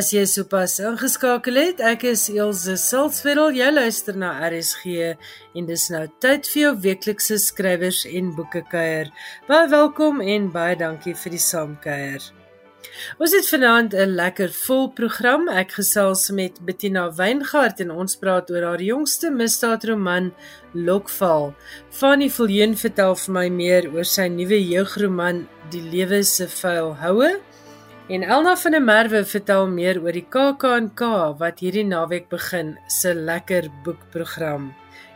As jy sopas ingeskakel het, ek is Elsje Silsveld. Jy luister na RSG en dis nou tyd vir jou weeklikse skrywers en boeke kuier. Baie welkom en baie dankie vir die saamkuier. Ons het vanaand 'n lekker vol program. Ek gesels met Bettina Weingart en ons praat oor haar jongste misdaadroman Lokval. Fanny Viljoen vertel vir my meer oor sy nuwe jeugroman Die lewe se vuil houe. En Elna van der Merwe vertel meer oor die KAK&K wat hierdie naweek begin se lekker boekprogram.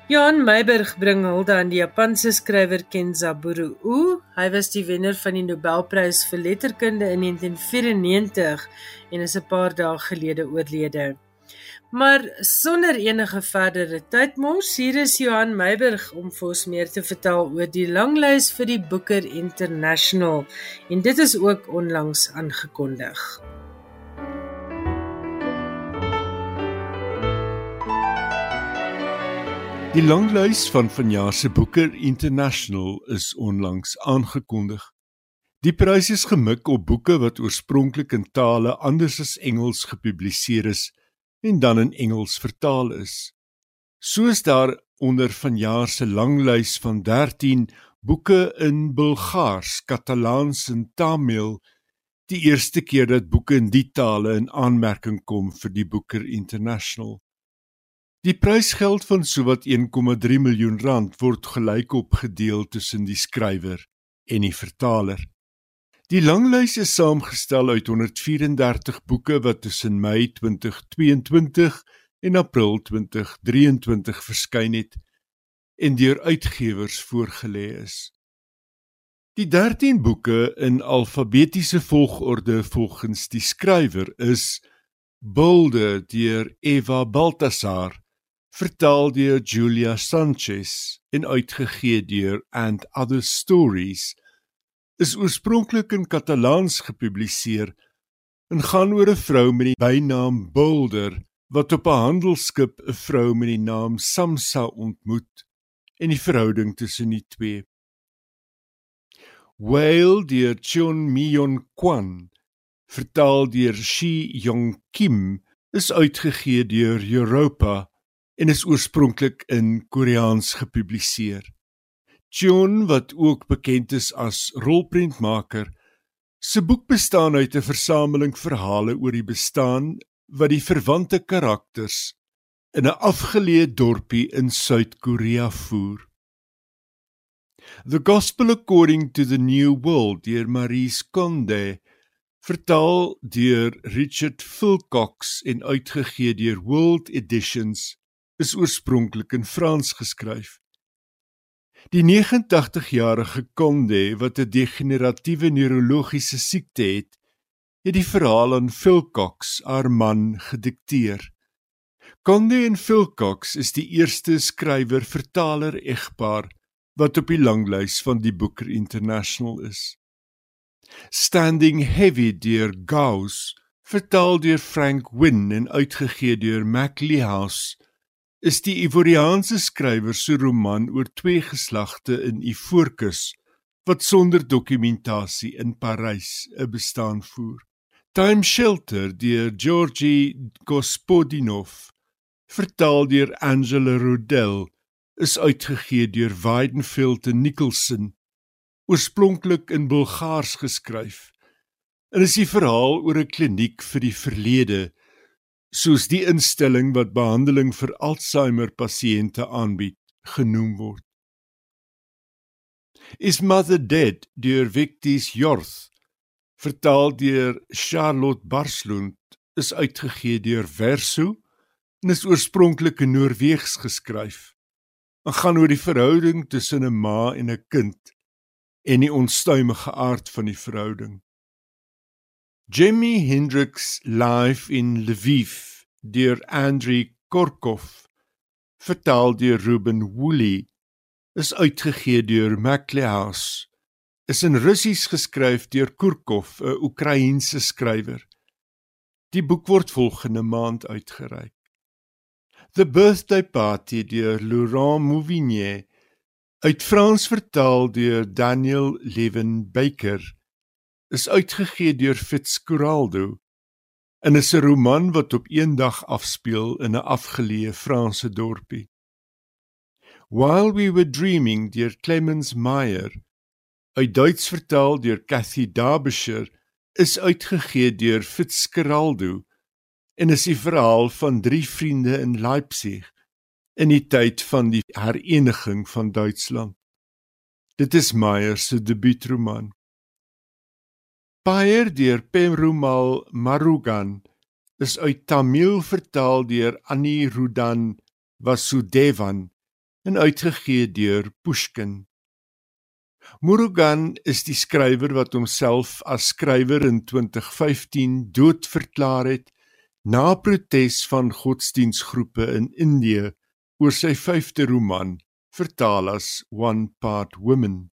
Johan Meiberg bring hulde aan die Japanse skrywer Kenzaburo U. Hy was die wenner van die Nobelprys vir letterkunde in 1994 en is 'n paar dae gelede oorlede. Maar sonder enige verdere tyd mors, hier is Johan Meiberg om vir ons meer te vertel oor die langlys vir die Booker International en dit is ook onlangs aangekondig. Die langlys van vanjaar se Booker International is onlangs aangekondig. Die prys is gemik op boeke wat oorspronklik in tale anders as Engels gepubliseer is en dan in Engels vertaal is. Soos daar onder vanjaar se langlys van 13 boeke in Bulgaars, Katalaans en Tamil die eerste keer dat boeke in die tale in aanmerking kom vir die Booker International. Die prysgeld van sowat 1,3 miljoen rand word gelykop gedeel tussen die skrywer en die vertaler. Die langlys is saamgestel uit 134 boeke wat tussen Mei 2022 en April 2023 verskyn het en deur uitgewers voorgelê is. Die 13 boeke in alfabetiese volgorde volgens die skrywer is Bulde deur Eva Baltasar, vertaal deur Julia Sanchez en uitgegee deur And Other Stories is oorspronklik in Katalaans gepubliseer en gaan oor 'n vrou met die bynaam Boulder wat op 'n handelsskip 'n vrou met die naam Samsa ontmoet en die verhouding tussen die twee. Whale deur Chun Myon Kwan vertaal deur Shi Yong Kim is uitgegee deur Europa en is oorspronklik in Koreaans gepubliseer. Chun wat ook bekend is as rolprentmaker, se boek bestaan uit 'n versameling verhale oor die bestaan wat die verwante karakters in 'n afgeleë dorpie in Suid-Korea voer. The Gospel According to the New World deur Marie Konde vertaal deur Richard Philcox en uitgegee deur World Editions is oorspronklik in Frans geskryf. Die 89-jarige Konde wat 'n degeneratiewe neurologiese siekte het, het die verhaal aan Philcox, haar man, gedikteer. Konde en Philcox is die eerste skrywer-vertaler egpaar wat op die langlys van die Booker International is. Standing Heavy deur Gauss, vertaal deur Frank Wynne en uitgegee deur Macleay House is die Ivoriaanse skrywer se roman oor twee geslagte in Ivoorkus wat sonder dokumentasie in Parys 'n bestaan voer. Time Shelter deur Georgi Gospodinov, vertaal deur Angela Rodel, is uitgegee deur Weidenfeld en Nicholson, oorspronklik in Bulgaars geskryf. En is die verhaal oor 'n kliniek vir die verlede soos die instelling wat behandeling vir Alzheimer pasiënte aanbied genoem word. Is Mother Dead deur Victis Jorth vertaal deur Charlotte Barslund is uitgegee deur Verso en is oorspronklik in Noorweegs geskryf. Dit gaan oor die verhouding tussen 'n ma en 'n kind en die onstuimige aard van die verhouding. Jimi Hendrix Live in Lviv deur Andrei Korkov vertaal deur Ruben Woolley is uitgegee deur Macleay House is in Russies geskryf deur Korkov 'n Oekraïense skrywer. Die boek word volgende maand uitgereik. The Birthday Party deur Laurent Mouvignier uit Frans vertaal deur Daniel Leven Baker is uitgegee deur Fitzgeraldo en is 'n roman wat op een dag afspeel in 'n afgeleë Franse dorpie. While We Were Dreaming deur Clemens Meyer, uit Duits vertaal deur Cathy Derbyshire, is uitgegee deur Fitzgeraldo en is die verhaal van drie vriende in Leipzig in die tyd van die hereniging van Duitsland. Dit is Meyer se debuutroman. Paer deur Perumal Marugan is uit Tamil vertaal deur Annie Rudan Vasudevan en uitgegee deur Pushkin. Murugan is die skrywer wat homself as skrywer in 2015 doodverklaar het na protes van godsdiensgroepe in Indië oor sy vyfde roman vertaal as One Part Woman.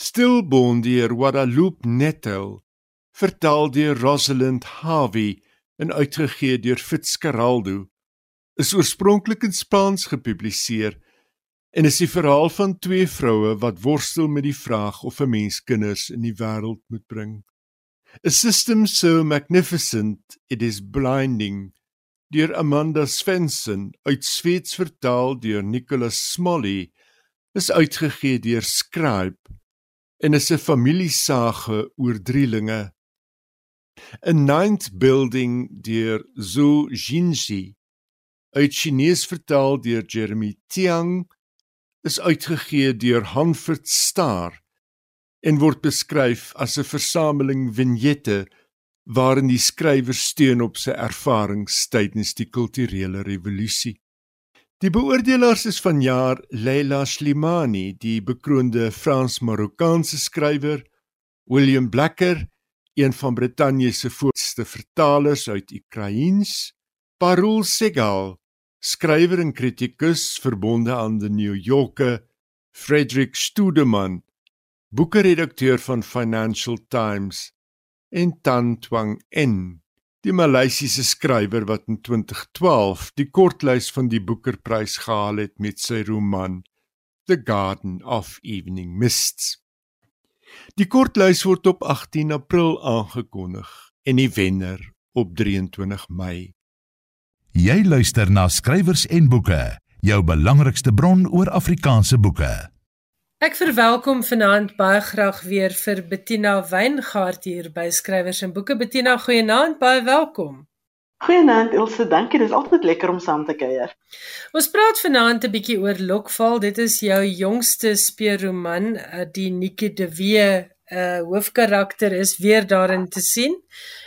Stillborn deur Guadalupe Nettel vertaal deur Rosalind Harvey en uitgegee deur Fitzgeraldo is oorspronklik in Spaans gepubliseer en is die verhaal van twee vroue wat worstel met die vraag of 'n mens kinders in die wêreld moet bring. A system so magnificent it is blinding deur Amanda Svensson uit Sweeds vertaal deur Nicholas Smalley is uitgegee deur Scribe en is 'n familiesage oor drielinge. A ninth building deur Zhou Jinxi uit Chinese vertaal deur Jeremy Tiang is uitgegee deur Hanford Star en word beskryf as 'n versameling vignette waarin die skrywer steun op sy ervarings tydens die kulturele revolusie. Die beoordelaars is vanjaar Leila Slimani, die bekroonde Frans-Marokkaanse skrywer, William Blacker, een van Brittanje se voorste vertalers uit Ukraiens, Parul Segal, skrywer en kritikus verbonde aan die New Yorker, Frederick Studeman, boekredakteur van Financial Times en Tan Twang En, die Maleisiese skrywer wat in 2012 die kortlys van die Boekerprys gehaal het met sy roman The Garden of Evening Mists. Die kortlys word op 18 April aangekondig en die wenner op 23 Mei. Jy luister na skrywers en boeke, jou belangrikste bron oor Afrikaanse boeke. Ek verwelkom vanaand baie graag weer vir Bettina Weingart hier by Skrywers en Boeke. Bettina, goeienaand, baie welkom. Goeienaand Ilse, dankie. Dit is altyd lekker om saam te kuier. Ons praat vanaand 'n bietjie oor Lokval. Dit is jou jongste speurroman, eh, die Nikki de Wee uh hoofkarakter is weer daarin te sien.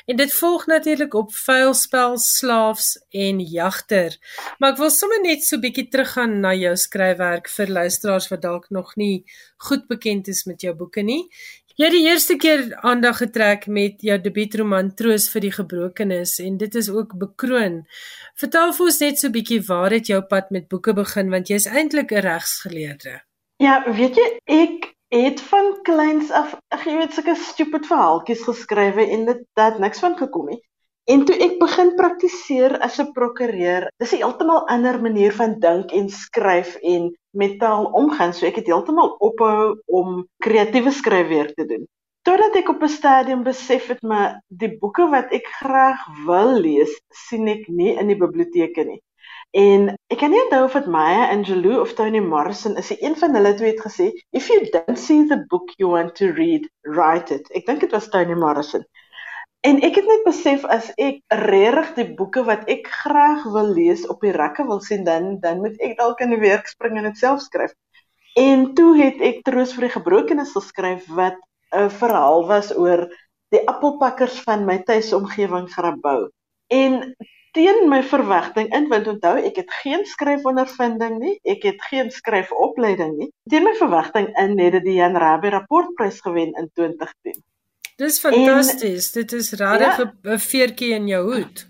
En dit volg natuurlik op vuilspel, slaafs en jagter. Maar ek wil sommer net so bietjie teruggaan na jou skryfwerk vir luisteraars wat dalk nog nie goed bekend is met jou boeke nie. Jy het die eerste keer aandag getrek met jou debuutroman Troos vir die Gebrokenes en dit is ook bekroon. Vertel vir ons net so bietjie waar het jou pad met boeke begin want jy's eintlik 'n regsgeleerde. Ja, weet jy, ek het van kleins af, ek weet sulke stupid verhaaltjies geskrywe en dit het niks van gekom nie. En toe ek begin praktiseer as 'n prokureur, dis 'n heeltemal ander manier van dink en skryf en met taal omgaan. So ek het heeltemal ophou om kreatiewe skryfwerk te doen. Totdat ek op 'n stadium besef het maar die boeke wat ek graag wil lees, sien ek nie in die biblioteke nie. En ek kan nie onthou of dit Maya Angelou of Toni Morrison is. Een van hulle twee het gesê, "If you don't see the book you want to read, write it." Ek dink dit was Toni Morrison. En ek het net besef as ek regtig die boeke wat ek graag wil lees op die rakke wil sien, dan dan moet ek dalk in die werk spring en dit self skryf. En toe het ek Troos vir die Gebrokenes geskryf wat 'n verhaal was oor die appelpakkers van my tuisomgewing Grabouw. En teen my verwagting in want onthou ek het geen skryfondervinding nie ek het geen skryfopleiding nie. Teen my verwagting in het dit die Jan Rabie rapportprys gewen in 2010 Dis fantasties dit is regtig 'n ja, veertjie in jou hoed.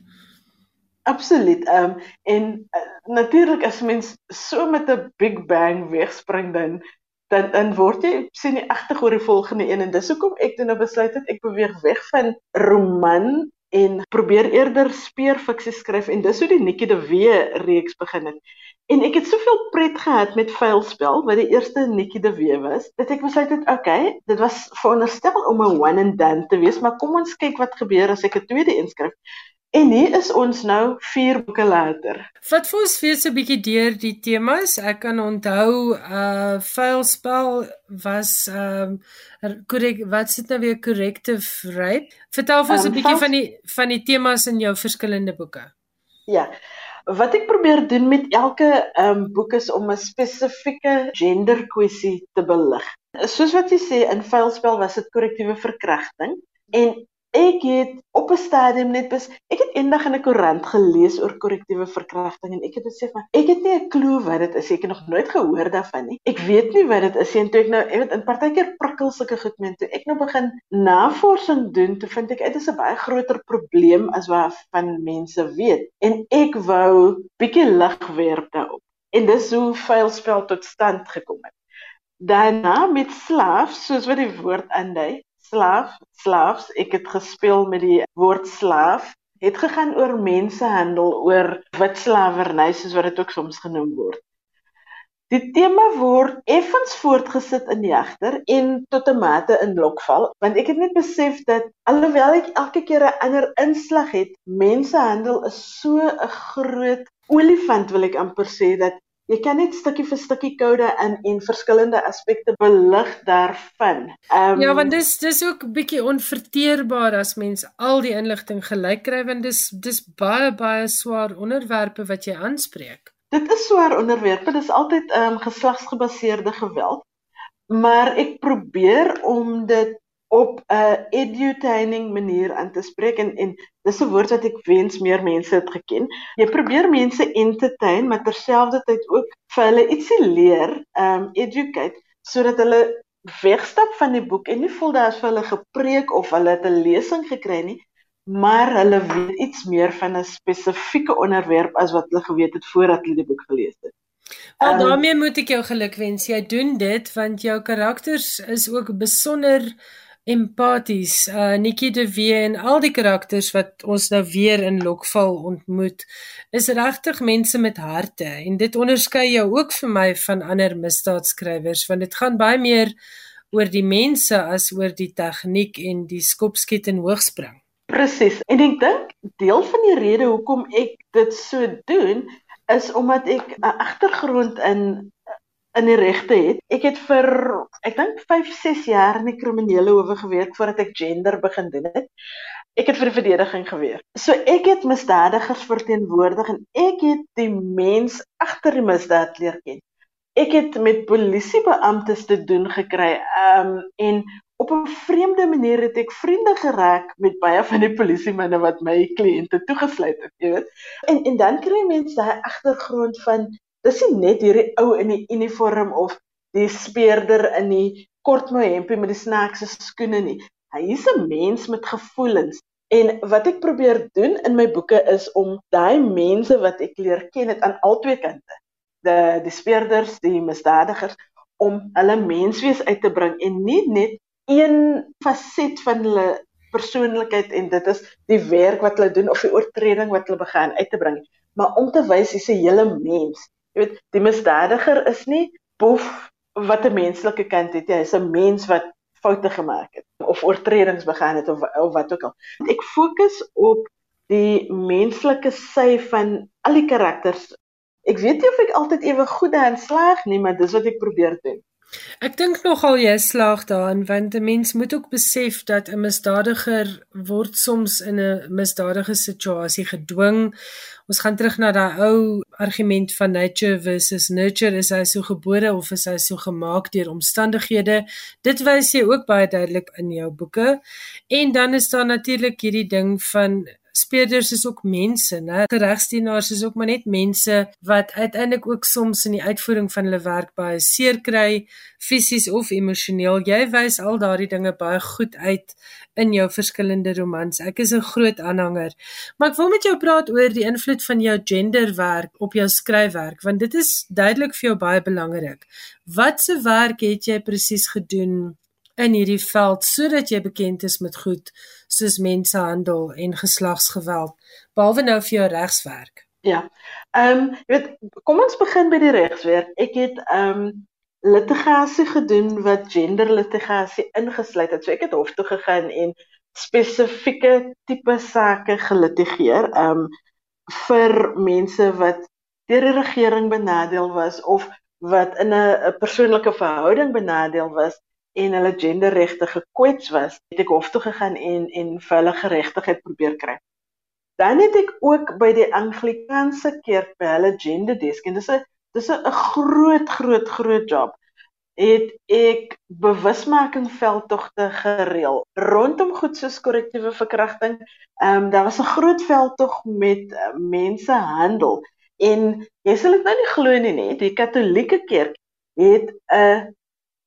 Absoluut um, en uh, natuurlik as mens so met 'n big bang wegspring dan dan dan word jy sien jy agter oor die volgende een en dis hoekom ek toe nou besluit het ek beweeg weg van roman en probeer eerder speurfiksie skryf en dis hoe die Nikki de Wee reeks begin het. En ek het soveel pret gehad met vuilspel wat die eerste netjie de wee was, dat ek besluit het, okay, dit was veronderstel om 'n one and done te wees, maar kom ons kyk wat gebeur as ek 'n tweede inskryf. En hier is ons nou 4 boeke later. Wat vir ons weer so 'n bietjie deur die temas. Ek kan onthou uh vuilspel was ehm um, korrek wat sit nou weer corrective rape. Vertel vir ons 'n um, bietjie van die van die temas in jou verskillende boeke. Ja. Wat ek probeer doen met elke ehm um, boek is om 'n spesifieke gender kwessie te belig. Soos wat jy sê in vuilspel was dit korrektiewe verkrachting en Ek het op 'n stadium net bes ek het eendag in 'n koerant gelees oor korrektiewe verkrachting en ek het gesê van ek het nie 'n klou wat dit is ek het nog nooit gehoor daarvan nie. Ek weet nie wat dit is en toe ek nou ek weet in partykeer prikkel sulke goed met toe ek nou begin navorsing doen toe vind ek dit is 'n baie groter probleem as wat van mense weet en ek wou bietjie lig werp daarop. En dis hoe vuilspel tot stand gekom het. Daarna met slaaf soos wat die woord aandui slaaf, slaafs, ek het gespeel met die woord slaaf, het gegaan oor mensehandel, oor wit slawerny soos wat dit ook soms genoem word. Die tema word effens voortgesit in jagter en tot 'n mate in lokval, want ek het net besef dat alhoewel ek elke keer 'n ander inslag het, mensehandel is so 'n groot olifant wil ek amper sê dat jy kan net stukkie vir stukkie kode in en verskillende aspekte belig daarvan. Um, Ja, want dis dis ook bietjie onverteerbaar as mens al die inligting gelyk kry want dis dis baie baie swaar onderwerpe wat jy aanspreek. Dit is swaar onderwerpe, dis altyd ehm um, geslagsgebaseerde geweld. Maar ek probeer om dit op 'n edutaining manier aan te spreek en en dis 'n woord wat ek wens meer mense het geken. Jy probeer mense entertain, maar terselfdertyd ook vir hulle ietsie leer, um educate sodat hulle wegstap van die boek en nie voel daar's vir hulle gepreek of hulle het 'n lesing gekry nie, maar hulle weet iets meer van 'n spesifieke onderwerp as wat hulle geweet het voordat hulle die boek gelees het. Wel um, daarmee moet ek jou gelukwens. Jy doen dit want jou karakters is ook besonder empaties. Uh Nikki de Wee en al die karakters wat ons nou weer in Lokval ontmoet, is regtig mense met harte en dit onderskei jou ook vir my van ander misdaadskrywers want dit gaan baie meer oor die mense as oor die tegniek en die skopskiet en hoogspring. Presies. En ek dink deel van die rede hoekom ek dit so doen is omdat ek 'n agtergrond in in die regte het. Ek het vir ek dink 5, 6 jaar in die kriminele howe gewerk voordat ek gender begin doen het. Ek het vir die verdediging gewerk. So ek het misdadigers verteenwoordig en ek het die mens agter die misdaad leer ken. Ek het met polisiebeamptes te doen gekry. Um en op 'n vreemde manier het ek vriende geraak met baie van die polisiemanne wat my kliënte toegesluit het, jy weet. En en dan kry mense daai agtergrond van dis nie net hierdie ou in die uniform of die speerder in die kort mooi hempie met die snaakse skoene nie. Hy is 'n mens met gevoelens. En wat ek probeer doen in my boeke is om daai mense wat ek leer ken het aan albei kante, die die speerders, die misdadigers om hulle menswees uit te bring en nie net een faset van hulle persoonlikheid en dit is die werk wat hulle doen of die oortreding wat hulle begaan uit te bring, maar om te wys hy's 'n hele mens Jy weet, die misdadiger is nie boef wat 'n menslike kant het. Hy is 'n mens wat foute gemaak het of oortredings begaan het of of wat ook al. Ek fokus op die menslike sy van al die karakters. Ek weet nie of ek altyd ewe goed daarin slaag nie, maar dis wat ek probeer doen. Ek dink nogal jy slaag daarin want 'n mens moet ook besef dat 'n misdadiger word soms in 'n misdadige situasie gedwing. Ons gaan terug na daai ou argument van nature versus nurture, is hy so gebore of is hy so gemaak deur omstandighede? Dit wys jy ook baie duidelik in jou boeke. En dan is daar natuurlik hierdie ding van speerders is ook mense, né? Geregsdienaars is ook maar net mense wat uiteindelik ook soms in die uitvoering van hulle werk baie seer kry, fisies of emosioneel. Jy wys al daardie dinge baie goed uit in jou verskillende romans. Ek is 'n groot aanhanger. Maar ek wil met jou praat oor die invloed van jou genderwerk op jou skryfwerk, want dit is duidelik vir jou baie belangrik. Watse werk het jy presies gedoen in hierdie veld sodat jy bekend is met goed soos mensehandel en geslagsgeweld behalwe nou vir jou regswerk. Ja. Ehm um, jy weet kom ons begin by die regswerk. Ek het ehm um, litigasie gedoen wat genderlitigasie ingesluit het. So ek het hof toe gegaan en spesifieke tipe sake gelitigeer um vir mense wat deur die regering benadeel was of wat in 'n persoonlike verhouding benadeel was en hulle genderregte gekwets was, het ek hof toe gegaan en en vir hulle geregtigheid probeer kry. Dan het ek ook by die Anglikaanse kerk by hulle gender desk en dis 'n dis 'n groot groot groot job het ek bewusmaking veldtogte gereël rondom goed soos korrektiewe verkrachting. Ehm um, daar was 'n groot veldtog met uh, mensehandel en jy sal dit nou nie glo nie, nee, die Katolieke Kerk het 'n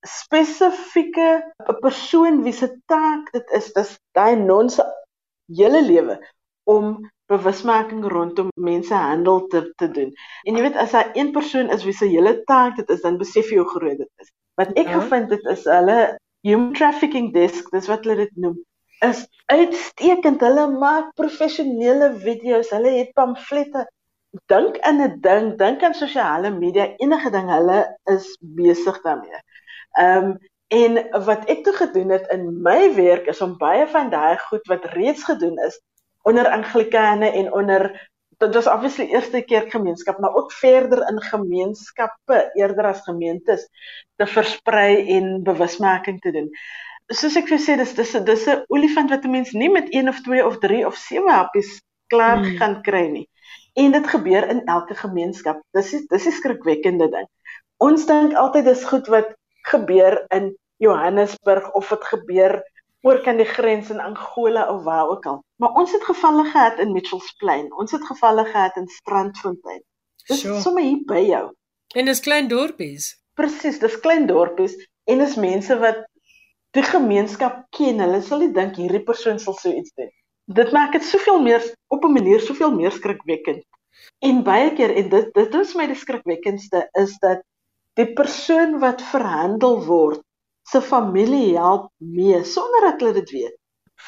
spesifieke 'n persoon wie se taak dit is, dis daai non se hele lewe om bewusmaking rondom mensehandel te te doen. En jy weet as daar een persoon is wie se hele taak dit is, dan besef jy hoe groot dit is. Wat ek ja. gevind het is hulle human trafficking desk, dis wat hulle dit noem, is uitstekend. Hulle maak professionele video's, hulle het pamflette. Dink in 'n ding, dink aan sosiale media, enige ding, hulle is besig daarmee. Ehm um, en wat ek toe gedoen het in my werk is om baie van daai goed wat reeds gedoen is onder anglikane en onder dit was obviously eerste keer gemeenskap maar ook verder in gemeenskappe eerder as gemeentes te versprei en bewusmaking te doen. Soos ek vir sê dis dis dis 'n olifant wat 'n mens nie met 1 of 2 of 3 of 7 happies klaar hmm. gaan kry nie. En dit gebeur in elke gemeenskap. Dis dis 'n skrikwekkende ding. Ons dink altyd dis goed wat gebeur in Johannesburg of dit gebeur oor kan die grens in Angola of waar ook al. Maar ons het gevalle gehad in Mitchells Plain. Ons het gevalle gehad in Strandfontein. Dis sure. sommer hier by jou. En dis klein dorpies. Presies, dis klein dorpies en dis mense wat die gemeenskap ken. Hulle sal nie dink hierdie persoon sal so iets doen. Dit maak dit soveel meer op 'n manier soveel meer skrikwekkend. En baie keer en dit dit is my die skrikwekkendste is dat die persoon wat verhandel word se familie help mee sonder dat hulle dit weet.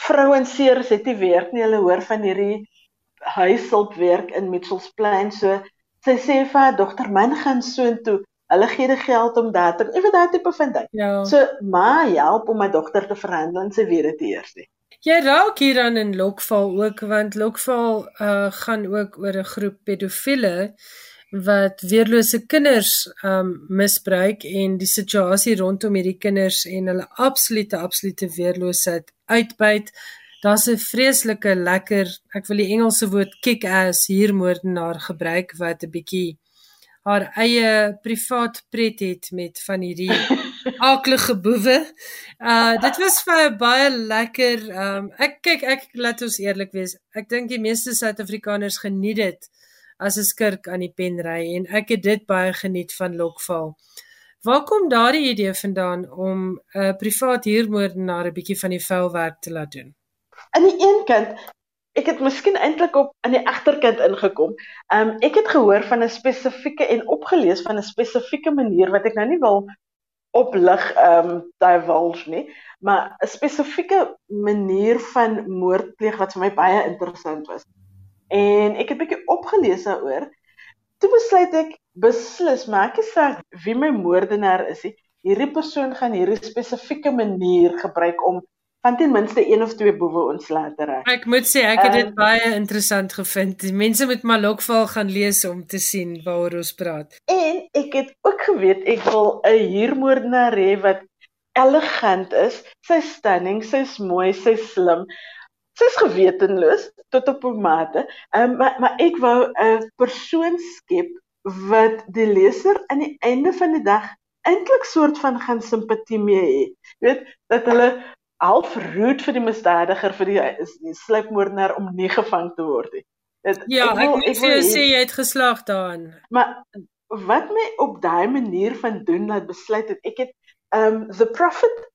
Vrouens seers het nie werk nie, hulle hoor van hierdie huishulpwerk in Mitchells Plain so sy sê vir haar dogter man gaan soontoe. Hulle gee die geld om daar te ewe daar te bevind. Ja. So ma help om my dogter te verhandel en sy weet dit eers nie. Jy raak hier aan in Lokval ook want Lokval uh gaan ook oor 'n groep pedofiele wat weerlose kinders um misbruik en die situasie rondom hierdie kinders en hulle absolute absolute weerloosheid uitbuit. Daar's 'n vreeslike lekker, ek wil die Engelse woord kick ass huurmoordenaar gebruik wat 'n bietjie haar eie privaat pret het met van hierdie aaklige boewe. Uh dit was vir baie lekker. Um ek kyk ek laat ons eerlik wees. Ek dink die meeste Suid-Afrikaners geniet dit as 'n skurk aan die pen ry en ek het dit baie geniet van Lokval. Waar kom daardie idee vandaan om 'n privaat huurmoordenaar 'n bietjie van die vuil werk te laat doen? Aan die een kant ek het miskien eintlik op aan die agterkant ingekom. Um ek het gehoor van 'n spesifieke en opgelees van 'n spesifieke manier wat ek nou nie wil oplig um divulge nie, maar 'n spesifieke manier van moordpleeg wat vir my baie interessant was en ek het 'n bietjie opgelees daaroor. Toe besluit ek beslis maak ek saak wie my moordenaar is. Hierdie persoon gaan hierdie spesifieke manier gebruik om van ten minste een of twee boewe ontslae te raak. Ek moet sê ek het dit um, baie interessant gevind. Die mense moet maar Lokval gaan lees om te sien waaroor ons praat. En ek het ook geweet ek wil 'n huurmoordenaar hê wat elegant is. Sy's stunning, sy's mooi, sy's slim sy's gewetenloos tot op 'n mate. Um, maar maar ek wou 'n persoon skep wat die leser aan die einde van die dag eintlik soort van gaan simpatie mee hê. Jy weet dat hulle half root vir die misdadiger vir die, die sluipmoordenaar om nie gevang te word nie. Dit Ja, ek, wil, ek moet vir jou sê jy het geslaag daarin. Maar wat my op daai manier van doen laat besluit het ek het um the prophet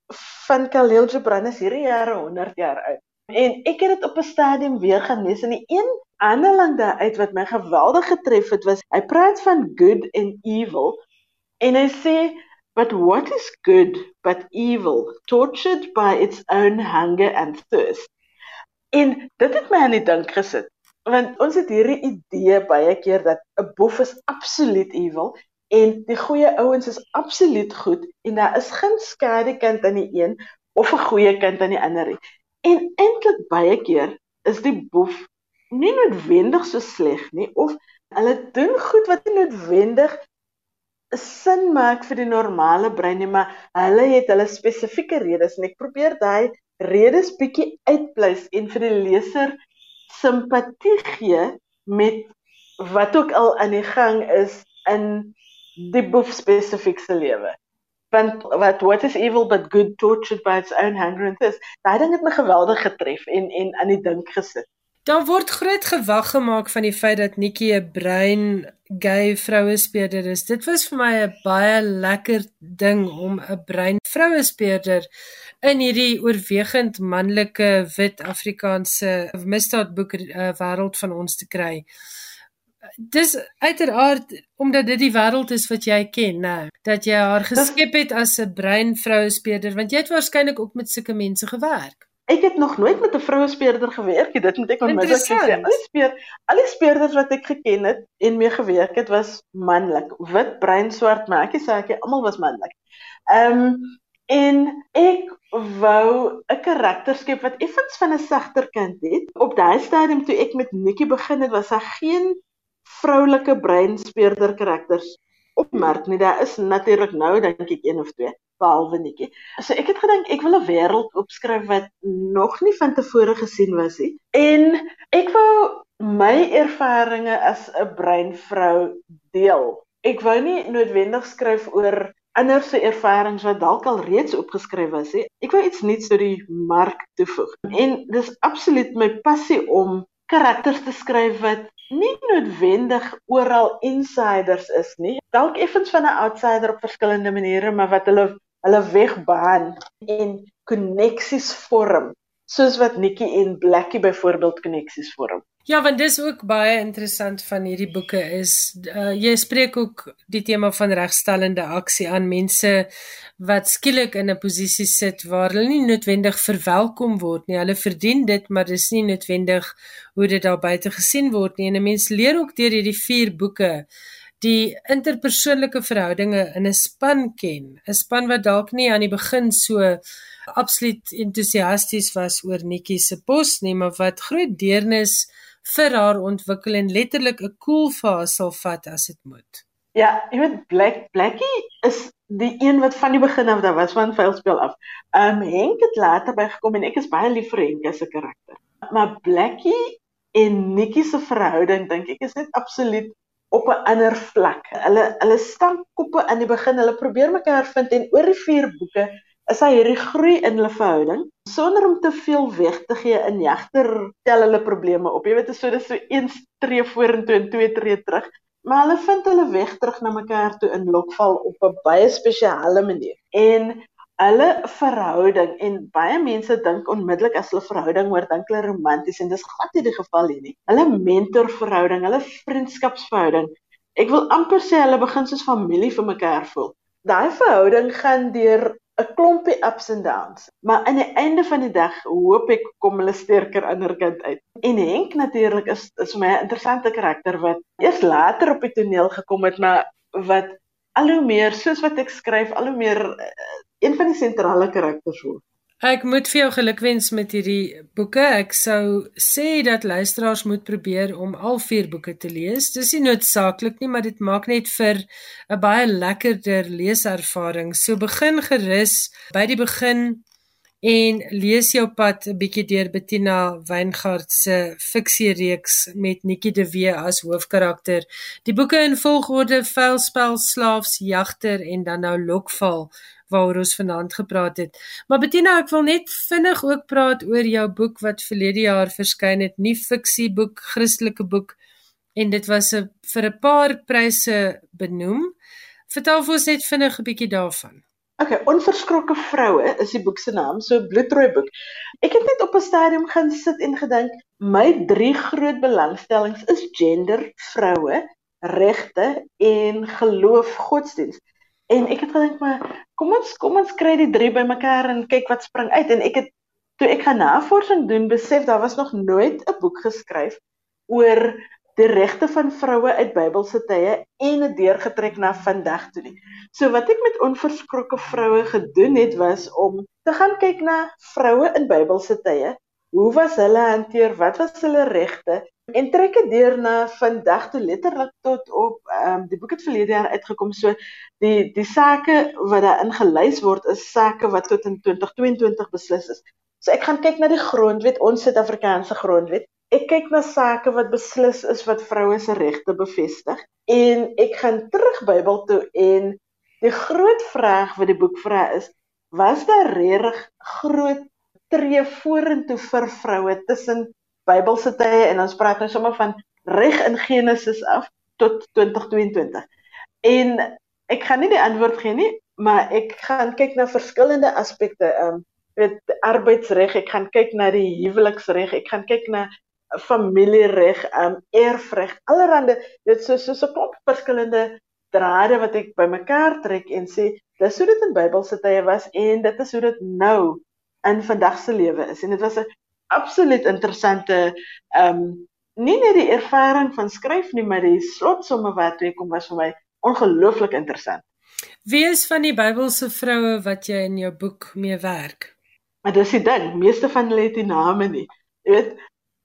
van Khalil Gibran is hierdie jare 100 jaar oud. En ek het dit op 'n stadium weer gaan lees en die een aanhaling daaruit wat my geweldig getref het was hy praat van good and evil en hy sê but what is good but evil tortured by its own hunger and thirst. En dit het my aan die dink gesit. want ons het hierdie idee baie keer dat 'n boef is absoluut evil en die goeie ouens is absoluut goed en daar is geen skade kant aan die een of 'n goeie kant aan die ander nie. En eintlik baie keer is die boef nie noodwendig so sleg nie of hulle doen goed wat nie noodwendig sin maak vir die normale brein nie, maar hulle het hulle spesifieke redes en ek probeer daai redes bietjie uitpleis en vir die leser simpatie gee met wat ook al aan die gang is in die boef spesifiek se lewe. Want wat what is evil but good tortured by its own hunger and thirst. Daai ding het my geweldig getref en en aan die dink gesit. Daar word groot gewag gemaak van die feit dat Nikki 'n brein gay vroue speurder is. Dit was vir my 'n baie lekker ding om 'n brein vroue speurder in hierdie oorwegend manlike wit Afrikaanse misdaadboek uh, wêreld van ons te kry. Dis uiteraard omdat dit die wêreld is wat jy ken, né? Dat jy haar geskep het as 'n brein vroue speurder want jy het waarskynlik ook met sulke mense gewerk. Ek het nog nooit met 'n vroue speurder gewerk nie. Dit moet ek onmiddellik sê. Al die speer, al die speurders wat ek geken het en mee gewerk het, was manlik. Wit, bruin, swart, maar ek sê ek almal was manlik. Ehm um, en ek wou 'n karakter skep wat effens van 'n sagter kant het. Op daai stadium toe ek met Nikki begin het, was daar geen vroulike brein speurder karakters op mark nie. Daar is natuurlik nou dink ek een of twee behalwe netjie. So ek het gedink ek wil 'n wêreld opskryf wat nog nie van tevore gesien was nie. En ek wou my ervarings as 'n breinvrou deel. Ek wou nie noodwendig skryf oor ander se ervarings wat dalk al reeds opgeskryf was nie. Ek wou iets nuuts tot die mark toevoeg. En dis absoluut my passie om karakters te skryf wat nie noodwendig oral insiders is nie. Dalk effens van 'n outsider op verskillende maniere, maar wat hulle hulle wegbaan en koneksies vorm soos wat Nikki en Blackie byvoorbeeld koneksies vorm. Ja, want dis ook baie interessant van hierdie boeke is uh, jy spreek ook die tema van regstellende aksie aan mense wat skielik in 'n posisie sit waar hulle nie noodwendig verwelkom word nie. Hulle verdien dit, maar dis nie noodwendig hoe dit daar buite gesien word nie. En 'n mens leer ook deur hierdie vier boeke die interpersoonlike verhoudinge in 'n span ken, 'n span wat dalk nie aan die begin so absoluut entoesiasties was oor Nikki se pos nie, maar wat groot deernis vir haar ontwikkel en letterlik 'n cool fase sal vat as dit moet. Ja, jy weet Black Blackie is die een wat van die begin af daar was van Veilspeel af. Ehm um, Henk het later bygekom en ek is baie lief vir Henk as 'n karakter. Maar Blackie en Nikki se verhouding dink ek is net absoluut op 'n ander vlak. Hulle hulle staan koppe in die begin, hulle probeer mekaar vind en oor die vier boeke is hy hierdie groei in hulle verhouding sonder om te veel weg te gee in jagter tel hulle probleme op. Jy weet so dis so een tree vorentoe en twee tree terug. Maar hulle vind hulle weg terug na mekaar toe in Lokval op 'n baie spesiale manier. En hulle verhouding en baie mense dink onmiddellik as hulle verhouding hoor dink hulle romanties en dis glad nie die geval hier nie. Hulle mentorverhouding, hulle vriendskapsverhouding. Ek wil amper sê hulle begin soos familie vir mekaar voel. Daai verhouding gaan deur 'n klompie ups and downs, maar aan die einde van die dag hoop ek kom hulle sterker innerkant uit. En Henk natuurlik is is vir my 'n interessante karakter wat eers later op die toneel gekom het, maar wat al hoe meer soos wat ek skryf, al hoe meer uh, een van die sentrale karakters word. Ek moet vir jou gelukwens met hierdie boeke. Ek sou sê dat luisteraars moet probeer om al vier boeke te lees. Dis nie noodsaaklik nie, maar dit maak net vir 'n baie lekkerder leeservaring. So begin gerus by die begin en lees jou pad 'n bietjie deur Bettina Weingart se fiksiereeks met Nikki de Wee as hoofkarakter. Die boeke in volgorde: Vuilspel, Slaafs, Jagter en dan nou Lokval waaroor ons vanaand gepraat het. Maar Bettina, ek wil net vinnig ook praat oor jou boek wat verlede jaar verskyn het, nie fiksie boek, Christelike boek en dit was 'n vir 'n paar pryse benoem. Vertel vir ons net vinnig 'n bietjie daarvan. OK, Onverskrokke vroue is die boek se naam, so bloedrooi boek. Ek het net op 'n stadium gaan sit en gedink, my drie groot belangstellings is gender, vroue, regte en geloof, godsdienst. En ek het gedink maar kom ons kom ons kry die drie bymekaar en kyk wat spring uit en ek het toe ek gaan navorsing doen besef daar was nog nooit 'n boek geskryf oor die regte van vroue uit Bybelse tye en dit deurgetrek na vandag toe nie. So wat ek met onverskrokke vroue gedoen het was om te gaan kyk na vroue in Bybelse tye. Hoe was hulle hanteer? Wat was hulle regte? En trek dit deur na vandag toe letterlik tot op ehm um, die boek het verlede jaar uitgekom. So die die sake wat daarin gelys word is sake wat tot in 2022 beslis is. So ek gaan kyk na die grondwet, ons Suid-Afrikaanse grondwet ek kyk na sake wat beslis is wat vroue se regte bevestig en ek gaan terug Bybel toe en die groot vraag wat die boek vra is was daar regtig groot tree vorentoe vir vroue tussen Bybelse tye en ons praat nou sommer van reg in Genesis af tot 2022 en ek gaan nie die antwoord gee nie maar ek gaan kyk na verskillende aspekte um weet arbeidsreg ek gaan kyk na die huweliksreg ek gaan kyk na familiereg, um erfreg, allerhande dit so so so 'n klomp verskillende drade wat ek bymekaar trek en sê dis hoe dit in Bybelse tye was en dit is hoe dit nou in vandag se lewe is. En dit was 'n absoluut interessante um nie net die ervaring van skryf nie maar die slotsomme wat toe kom was vir my ongelooflik interessant. Wie is van die Bybelse vroue wat jy in jou boek mee werk? Maar dis die ding, meeste van hulle het nie name nie. Jy weet,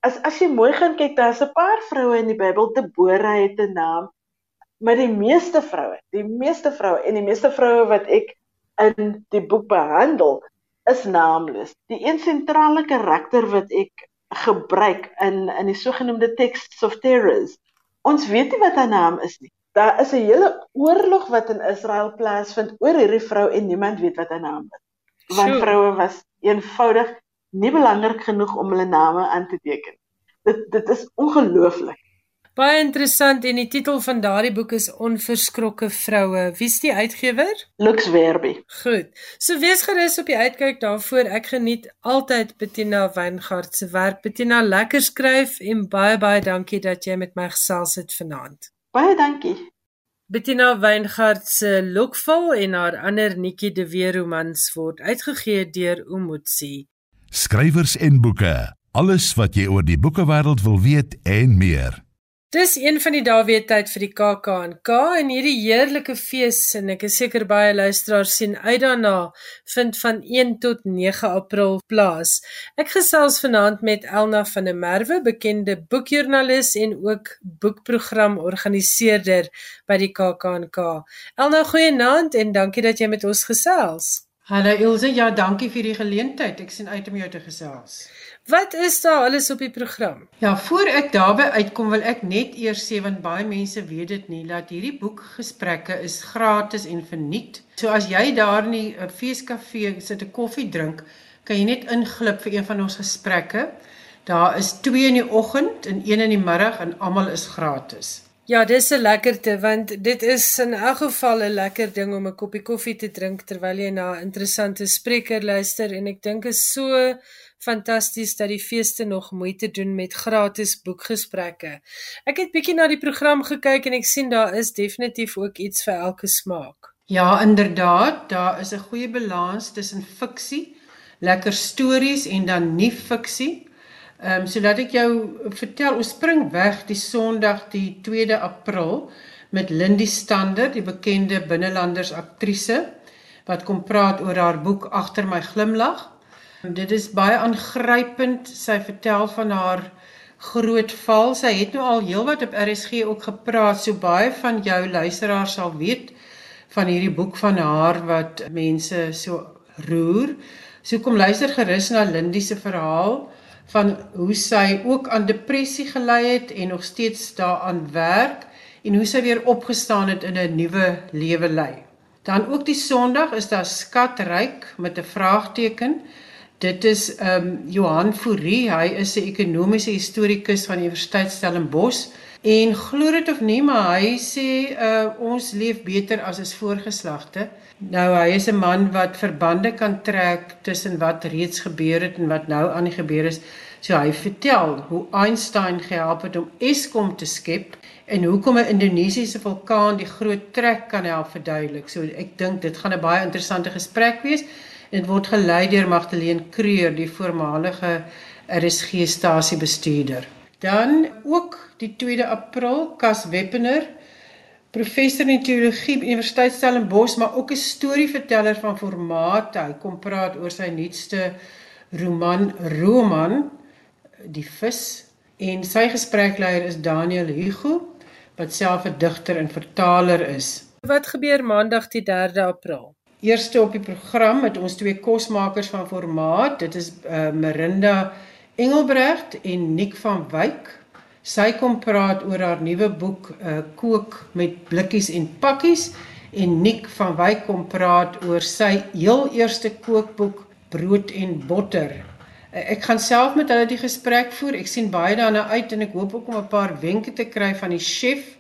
as as jy mooi gaan kyk, daar's 'n paar vroue in die Bybel, Deborah het 'n naam, maar die meeste vroue, die meeste vroue en die meeste vroue wat ek in die boek behandel, is naamloos. Die een sentrale karakter wat ek gebruik in in die sogenaamde texts of terrors. Ons weet nie wat haar naam is nie. Daar is 'n hele oorlog wat in Israel plaasvind oor hierdie vrou en niemand weet wat haar naam is. Want sure. vroue was eenvoudig nie belangrik genoeg om hulle name aan te teken. Dit dit is ongelooflik. Baie interessant en die titel van daardie boek is Onverskrokke vroue. Wie's die uitgewer? Lux Verbi. Goed. So wees gerus op die uitkyk daarvoor. Ek geniet altyd Bettina Weingart se werk. Bettina, lekker skryf en baie baie dankie dat jy met my gesels het vanaand. Baie dankie. Bettina Weingart se Lokval en haar ander Nikki de Weer romans word uitgegee deur Umotsi skrywers en boeke. Alles wat jy oor die boekewêreld wil weet en meer. Dis een van die dae weer tyd vir die KAK&K en hierdie heerlike fees en ek is seker baie luisteraars sien uit daarna vind van 1 tot 9 April plaas. Ek gesels vanaand met Elna van der Merwe, bekende boekjoernalis en ook boekprogramorganiseerder by die KAK&K. Elna, goeienaand en dankie dat jy met ons gesels. Hallo Ilse, ja, dankie vir die geleentheid. Ek sien uit om jou te gesels. Wat is daar alles op die program? Ja, voor ek daarby uitkom wil ek net eers sê want baie mense weet dit nie dat hierdie boekgesprekke is gratis en verniet. So as jy daar in die uh, feeskafee sit 'n koffie drink, kan jy net inglip vir een van ons gesprekke. Daar is 2 in die oggend en 1 in die middag en almal is gratis. Ja, dis 'n lekkerte want dit is in elk geval 'n lekker ding om 'n koppie koffie te drink terwyl jy na 'n interessante spreker luister en ek dink is so fantasties dat die feeste nog moeite doen met gratis boekgesprekke. Ek het bietjie na die program gekyk en ek sien daar is definitief ook iets vir elke smaak. Ja, inderdaad, daar is 'n goeie balans tussen fiksie, lekker stories en dan nie fiksie. Ehm um, sodat ek jou vertel, ons spring weg die Sondag die 2de April met Lindy Stander, die bekende binnelanders aktrise wat kom praat oor haar boek Agter my glimlag. Dit is baie aangrypend. Sy vertel van haar groot val. Sy het nou al heelwat op RSG ook gepraat, so baie van jou luisteraars sal weet van hierdie boek van haar wat mense so roer. So kom luister gerus na Lindy se verhaal van hoe sy ook aan depressie gely het en nog steeds daaraan werk en hoe sy weer opgestaan het in 'n nuwe lewe lei. Dan ook die Sondag is daar skatryk met 'n vraagteken. Dit is um, Johan Fourie, hy is 'n ekonomiese historikus van Universiteit Stellenbosch en glo dit of nie, maar hy sê uh ons leef beter as ons voorgeslagte. Nou hy is 'n man wat verbande kan trek tussen wat reeds gebeur het en wat nou aan die gebeur is. So hy vertel hoe Einstein gehelp het om Eskom te skep en hoekom 'n Indonesiese vulkaan die groot trek kan help verduidelik. So ek dink dit gaan 'n baie interessante gesprek wees. Dit word gelei deur Magdalene Kreur, die voormalige RSG stasiebestuurder. Dan ook die 2de April Kas Weppener, professor in teologie by Universiteit Stellenbosch, maar ook 'n storieverteller van formaat. Hy kom praat oor sy nuutste roman Roman, Die vis en sy gesprekleier is Daniel Hugo wat self 'n digter en vertaler is. Wat gebeur Maandag die 3de April? Eerste op die program met ons twee kosmakers van formaat. Dit is uh, Marinda Engelbrecht en Nick van Wyk. Sy kom praat oor haar nuwe boek uh, Kook met blikkies en pakkies en Nick van Wyk kom praat oor sy heel eerste kookboek Brood en botter. Uh, ek gaan self met hulle die gesprek voer. Ek sien baie daarna uit en ek hoop ook om 'n paar wenke te kry van die chef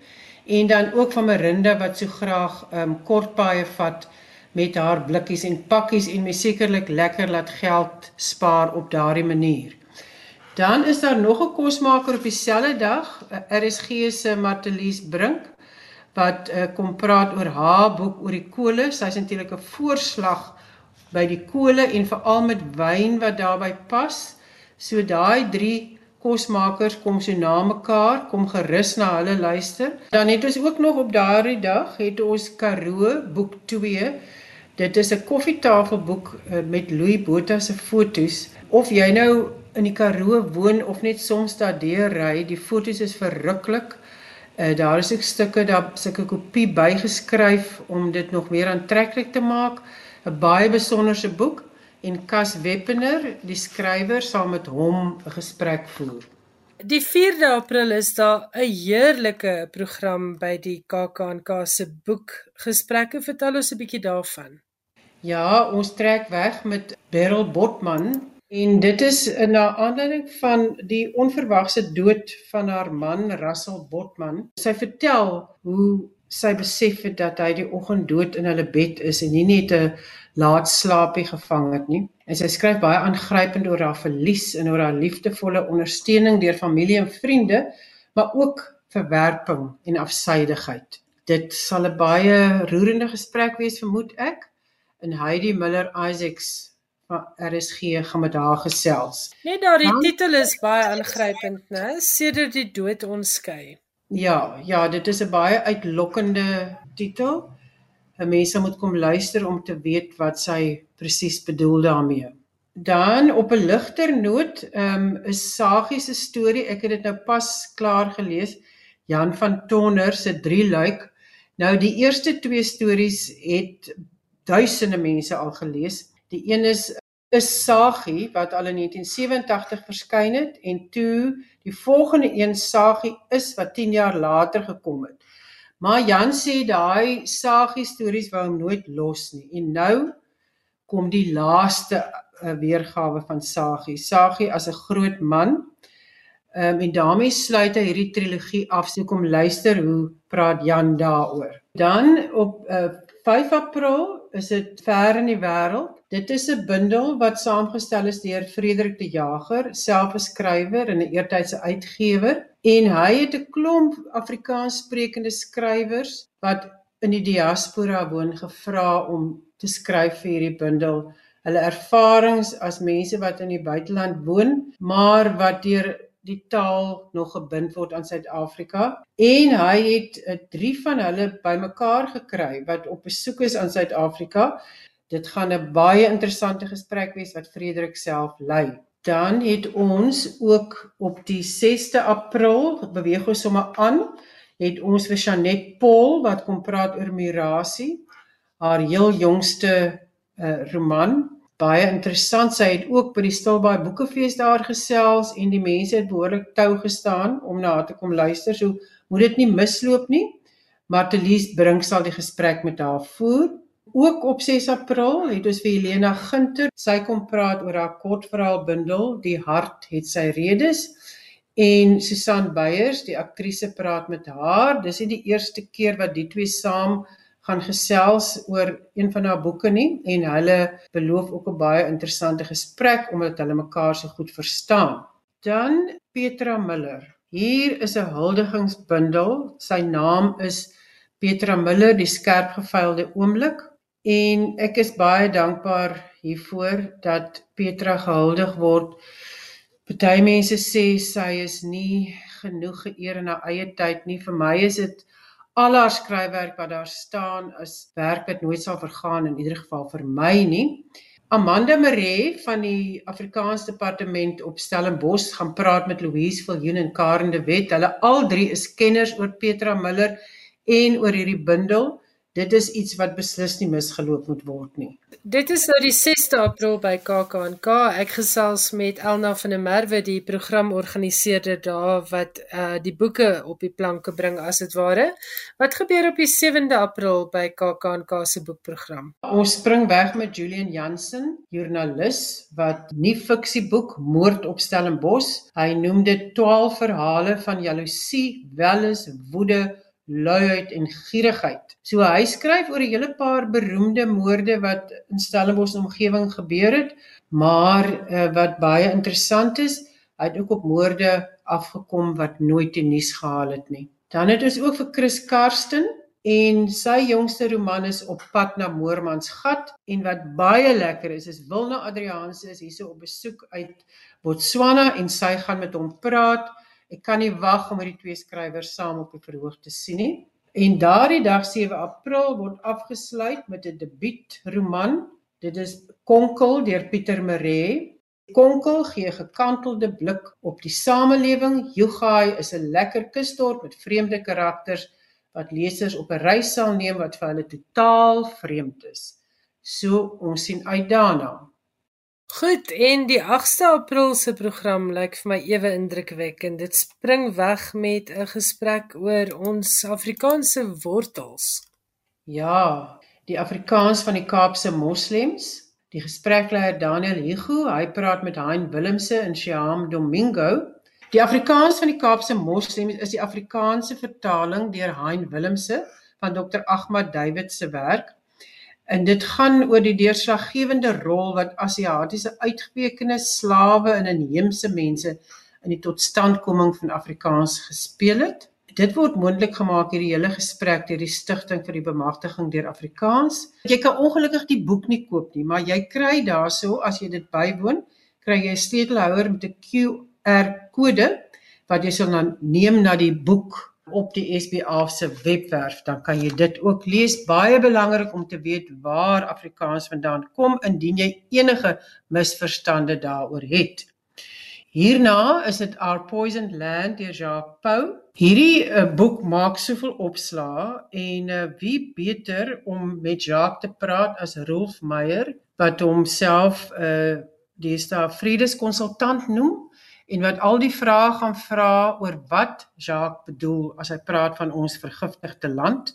en dan ook van Marinda wat so graag um, kort paaie vat met haar blikkies en pakkies en my sekerlik lekker laat geld spaar op daardie manier. Dan is daar nog 'n kosmaker op dieselfde dag, RSG se Martelies Brink wat uh, kom praat oor haar boek oor die kole. Sy's eintlik 'n voorslag by die kole en veral met wyn wat daarbey pas. So daai 3 kosmakers kom so na mekaar, kom gerus na hulle luister. Dan het ons ook nog op daardie dag het ons Karoo boek 2 Dit is 'n koffietafelboek uh, met Louis Botha se fotos. Of jy nou in die Karoo woon of net soms daar deur ry, die fotos is verruklik. Uh, daar is ook stukke daar sulke kopie bygeskryf om dit nog meer aantreklik te maak. 'n Baie besonderse boek en Cas Weppener, die skrywer, saam met hom 'n gesprek voer. Die 4de April is daar 'n heerlike program by die KAKNK se boekgesprekke. Vertel ons 'n bietjie daarvan. Ja, ons trek weg met Beryl Botman en dit is in na aanleiding van die onverwagse dood van haar man Russell Botman. Sy vertel hoe sy besef het dat hy die oggend dood in hulle bed is en nie net 'n laat slaapie gevang het nie. En sy skryf baie aangrypend oor haar verlies en oor haar liefdevolle ondersteuning deur familie en vriende, maar ook verwerping en afsydigheid. Dit sal 'n baie roerende gesprek wees vermoed ek en Heidi Miller Isaacs van RSG gaan met haar gesels. Net daardie titel is baie aangrypend, né? Sedert die dood ons skei. Ja, ja, dit is 'n baie uitlokkende titel. 'n Mens moet kom luister om te weet wat sy presies bedoel daarmee. Dan op 'n ligter noot, ehm um, is Sagie se storie, ek het dit nou pas klaar gelees, Jan van Tonner se drie luik. Nou die eerste twee stories het duisende mense al gelees. Die een is is Sagie wat al in 1987 verskyn het en toe die volgende een Sagie is wat 10 jaar later gekom het. Maar Jan sê daai Sagie stories wou hom nooit los nie. En nou kom die laaste uh, weergawe van Sagie. Sagie as 'n groot man. Ehm um, en daarmee sluit hy hierdie trilogie af. So kom luister hoe praat Jan daaroor. Dan op uh, 5 April is dit ver in die wêreld. Dit is 'n bundel wat saamgestel is deur Frederik de Jager, self 'n skrywer en 'n eertydse uitgewer, en hy het 'n klomp Afrikaanssprekende skrywers wat in die diaspora woon gevra om te skryf vir hierdie bundel. Hulle ervarings as mense wat in die buiteland woon, maar wat deur die taal nog gebind word aan Suid-Afrika en hy het uh, drie van hulle bymekaar gekry wat op besoek is aan Suid-Afrika. Dit gaan 'n baie interessante gesprek wees wat Frederik self lei. Dan het ons ook op die 6de April beweeg ons sommer aan, het ons vir Janet Paul wat kom praat oor Mirasie, haar heel jongste uh, roman baie interessant. Sy het ook by die Stilbaai Boekefees daar gesels en die mense het behoorlik tou gestaan om na haar te kom luister. So moet dit nie misloop nie. Martelies Brink sal die gesprek met haar voer. Ook op 6 April het ons vir Helena Ginter. Sy kom praat oor haar kortverhaalbundel Die hart het sy redes. En Susan Beyers, die aktrise praat met haar. Dis nie die eerste keer wat die twee saam gaan gesels oor een van haar boeke nie en hulle beloof ook 'n baie interessante gesprek omdat hulle mekaar so goed verstaan. Dan Petra Miller. Hier is 'n huldigingsbundel. Sy naam is Petra Miller, die skerp geveilde oomblik en ek is baie dankbaar hiervoor dat Petra gehuldig word Party mense sê sy is nie genoeg geëer in haar eie tyd nie. Vir my is dit al haar skryfwerk wat daar staan is werk wat nooit sal vergaan in ieder geval vir my nie. Amanda Maree van die Afrikaans Departement op Stellenbosch gaan praat met Louise Viljoen en Karen de Wet. Hulle al drie is kenners oor Petra Miller en oor hierdie bundel dit is iets wat beslis nie misgeloop moet word nie. Dit is nou die 6de April by KAKNK. Ek gesels met Elna van der Merwe, die programorganiseerder daar wat uh die boeke op die planke bring as dit ware. Wat gebeur op die 7de April by KAKNK se boekprogram? Ons spring weg met Julian Jansen, joernalis wat nie fiksieboek Moord op Stellenbosch. Hy noem dit 12 verhale van jaloesie, welis, woede, luiheid en gierigheid. So hy skryf oor 'n hele paar beroemde moorde wat in Stellenbosch omgewing gebeur het, maar uh, wat baie interessant is, hy het ook op moorde afgekom wat nooit die nuus gehaal het nie. Dan het ons ook vir Chris Karsten en sy jongste roman is op pad na Moormans gat en wat baie lekker is is Wilna Adrianse is hierso op besoek uit Botswana en sy gaan met hom praat Ek kan nie wag om hierdie twee skrywers saam op die verhoog te sien nie. En daardie dag 7 April word afgesluit met 'n debuutroman. Dit is Konkel deur Pieter Maree. Konkel gee 'n gekantelde blik op die samelewing. Yugai is 'n lekker kusdorp met vreemde karakters wat lesers op 'n reis sal neem wat vir hulle totaal vreemd is. So ons sien uit daarna. Goed, en die 8ste April se program lyk vir my ewe indrukwekkend. Dit spring weg met 'n gesprek oor ons Afrikaanse wortels. Ja, die Afrikaans van die Kaapse Moslems. Die gesprekleier Daniel Hugo, hy praat met Hein Willemse en Sham Domingo. Die Afrikaans van die Kaapse Moslems is die Afrikaanse vertaling deur Hein Willemse van Dr. Ahmad David se werk En dit gaan oor die deurslaggewende rol wat Asiatiese uitgewekene slawe en inheemse mense in die totstandkoming van Afrikaans gespeel het. Dit word moontlik gemaak hierdie hele gesprek deur die Stichting vir die Bemagtiging deur Afrikaans. Jy kan ongelukkig die boek nie koop nie, maar jy kry daarso as jy dit bywoon, kry jy 'n sleutelhouer met 'n QR kode wat jy sal dan neem na die boek op die SBA se webwerf, dan kan jy dit ook lees. Baie belangrik om te weet waar Afrikaans vandaan kom indien jy enige misverstande daaroor het. Hierna is dit Our Poisoned Land deur Jacques Pau. Hierdie uh, boek maak soveel opslae en uh, wie beter om met Jacques te praat as Rolf Meyer wat homself 'n uh, die sta vredeskonsultant noem en wat al die vrae gaan vra oor wat Jacques bedoel as hy praat van ons vergiftigde land.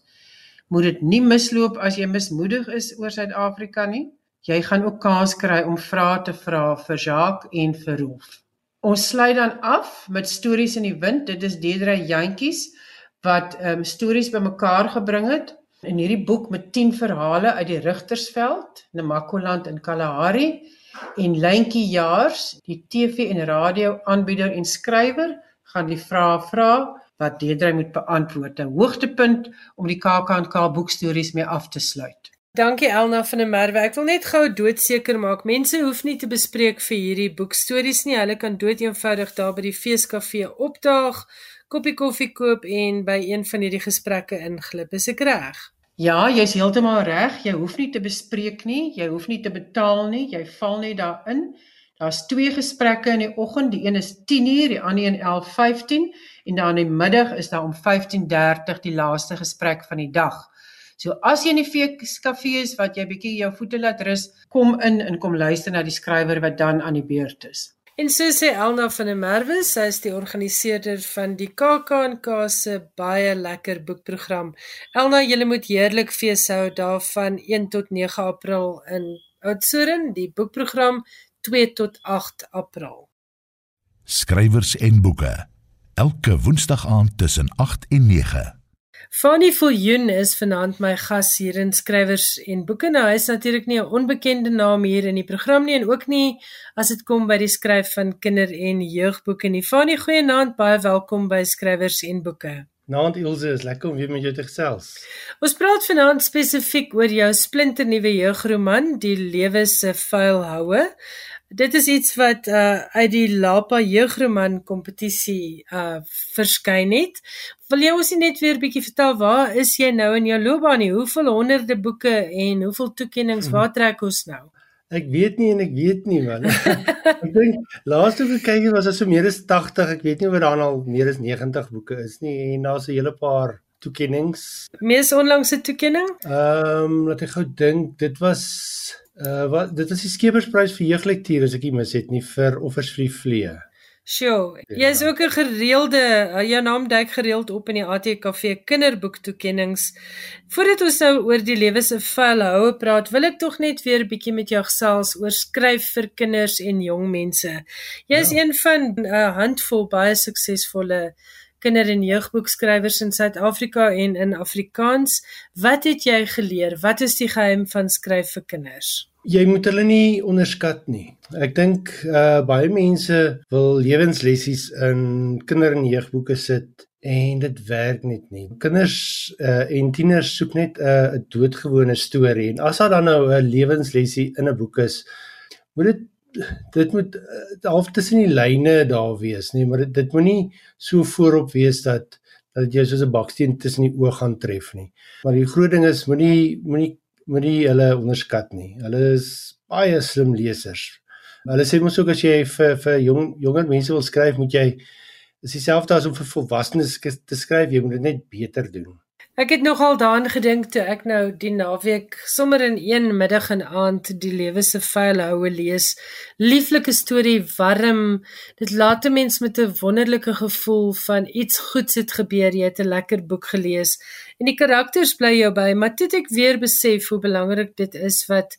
Moet dit nie misloop as jy mismoedig is oor Suid-Afrika nie. Jy gaan ook kans kry om vrae te vra vir Jacques en vir Rolf. Ons sluit dan af met stories in die wind. Dit is Deidre Jantjies wat ehm um, stories bymekaar gebring het in hierdie boek met 10 verhale uit die Rigtersveld, Namakoland en Kalahari en Lentjie Jaars, die TV en radio aanbieder en skrywer, gaan die vrae vra wat Deedrey moet beantwoord. 'n Hoogtepunt om die KAKNK boekstories mee af te sluit. Dankie Elna van der Merwe. Ek wil net gou doodseker maak mense hoef nie te bespreek vir hierdie boekstories nie. Hulle kan dood eenvoudig daar by die feeskafee opdaag, koppie koffie koop en by een van hierdie gesprekke inglip. Is ek reg? Ja, jy's heeltemal reg. Jy hoef nie te bespreek nie, jy hoef nie te betaal nie, jy val net daarin. Daar's twee gesprekke in die oggend, die een is 10:00, die ander een 11:15 en dan in die middag is daar om 15:30 die laaste gesprek van die dag. So as jy in die feeskafee is wat jy bietjie jou voete laat rus, kom in en kom luister na die skrywer wat dan aan die beurt is. En so sê Elna van der Merwe, sy is die organiseerder van die KAKNK se baie lekker boekprogram. Elna, jy moet heerlik fees hou daarvan 1 tot 9 April in Oudtshoorn, die boekprogram 2 tot 8 April. Skrywers en boeke. Elke Woensdag aand tussen 8 en 9. Fanny Viljoen is vanaand my gas hier in skrywers en boeke. Nou hy is natuurlik nie 'n onbekende naam hier in die program nie en ook nie as dit kom by die skryf van kinder- en jeugboeke nie. Fanny, goeienaand, baie welkom by skrywers en boeke. Naand Ilse, is lekker om weer met jou te gesels. Ons praat vanaand spesifiek oor jou splinternuwe jeugroman, Die lewe se vuil houe. Dit is iets wat uh uit die Lapa jeugroman kompetisie uh verskyn het. Wil jy ons net weer 'n bietjie vertel waar is jy nou in jou loopbaan? Hoeveel honderde boeke en hoeveel toekenninge waar trek ons nou? Ek weet nie en ek weet nie man. ek dink laaste keer kyk was dit so meer as 80. Ek weet nie of daar al meer as 90 boeke is nie en daar's 'n hele paar toekennings. Mees onlangse toekenning? Ehm um, laat ek gou dink, dit was uh wat dit was die Skepersprys vir jeuglektuur as ek nie mis het nie vir Offers vir die Vlee. Sjoe, jy is ook 'n gereelde jou naam duik gereeld op in die ATKV kinderboek toekennings. Voordat ons nou oor die lewe se vuil houe praat, wil ek tog net weer 'n bietjie met jou gesels oor skryf vir kinders en jong mense. Jy is ja. een van 'n handvol baie suksesvolle kinder- en jeugboekskrywers in Suid-Afrika en in Afrikaans. Wat het jy geleer? Wat is die geheim van skryf vir kinders? Jy moet hulle nie onderskat nie. Ek dink uh baie mense wil lewenslessies in kinder- en jeugboeke sit en dit werk net nie. Kinders uh en tieners soek net 'n uh, doodgewone storie en as daar dan nou 'n lewenslessie in 'n boek is, moet dit dit moet uh, half tussen die lyne daar wees nie, maar dit, dit moenie so voorop wees dat dat jy soos 'n baksteen tussen die oë gaan tref nie. Maar die groot ding is moenie moenie moenie hulle onderskat nie. Hulle is baie slim lesers. Hulle sê mos ook as jy vir vir jong jonger mense wil skryf, moet jy is dieselfde as om vir volwassenes te skryf, jy moet dit net beter doen. Ek het nogal daaraan gedink toe ek nou die naweek sommer in een middag en aand die lewe se vuil houe lees. Lieflike storie, warm. Dit laat 'n mens met 'n wonderlike gevoel van iets goeds het gebeur. Jy het 'n lekker boek gelees en die karakters bly jou by, maar toe ek weer besef hoe belangrik dit is wat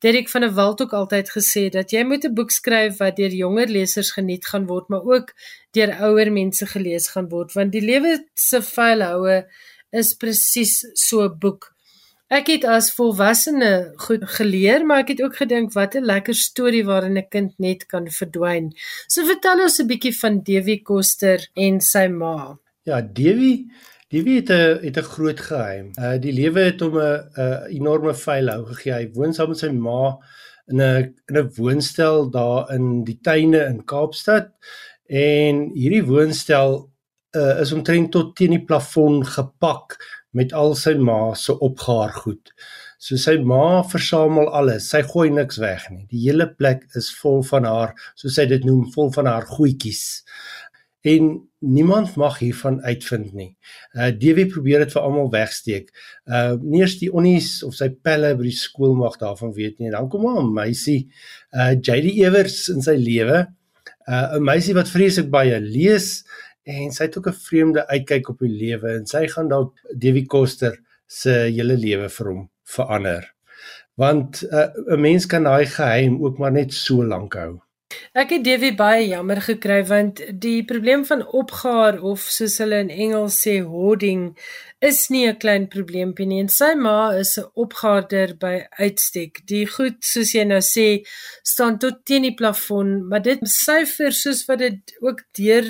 Derek van der Walt ook altyd gesê dat jy moet 'n boek skryf wat deur jonger lesers geniet gaan word, maar ook deur ouer mense gelees gaan word, want die lewe se vuil houe is presies so boek. Ek het as volwassene goed geleer, maar ek het ook gedink wat 'n lekker storie waarin 'n kind net kan verdwyn. So vertel ons 'n bietjie van Dewie Koster en sy ma. Ja, Dewie Dewie het 'n het 'n groot geheim. Uh die lewe het hom 'n 'n enorme vuil hou gegee. Hy woon saam met sy ma in 'n in 'n woonstel daar in die tuine in Kaapstad. En hierdie woonstel uh, is omtrent tot teen die plafon gepak met al sy ma se opgehaar goed. So sy ma versamel alles. Sy gooi niks weg nie. Die hele plek is vol van haar, soos sy dit noem, vol van haar goedjies. En niemand mag hiervan uitvind nie. Uh Dewie probeer dit vir almal wegsteek. Uh nie eers die onnies of sy pelle by die skool mag daarvan weet nie. Dan kom 'n meisie, uh JD Ewers in sy lewe. Uh 'n meisie wat vreeslik baie lees en sy het ook 'n vreemde uitkyk op die lewe en sy gaan dalk Devi Koster se hele lewe vir hom verander. Want uh, 'n uh, mens kan daai geheim ook maar net so lank hou. Ek het Devi baie jammer gekry want die probleem van opgaar of soos hulle in Engels sê hoarding is nie 'n klein probleempie nie. En sy ma is 'n opgaarder by uitstek. Die goed soos jy nou sê staan tot teen die plafon, maar dit syfer soos wat dit ook deur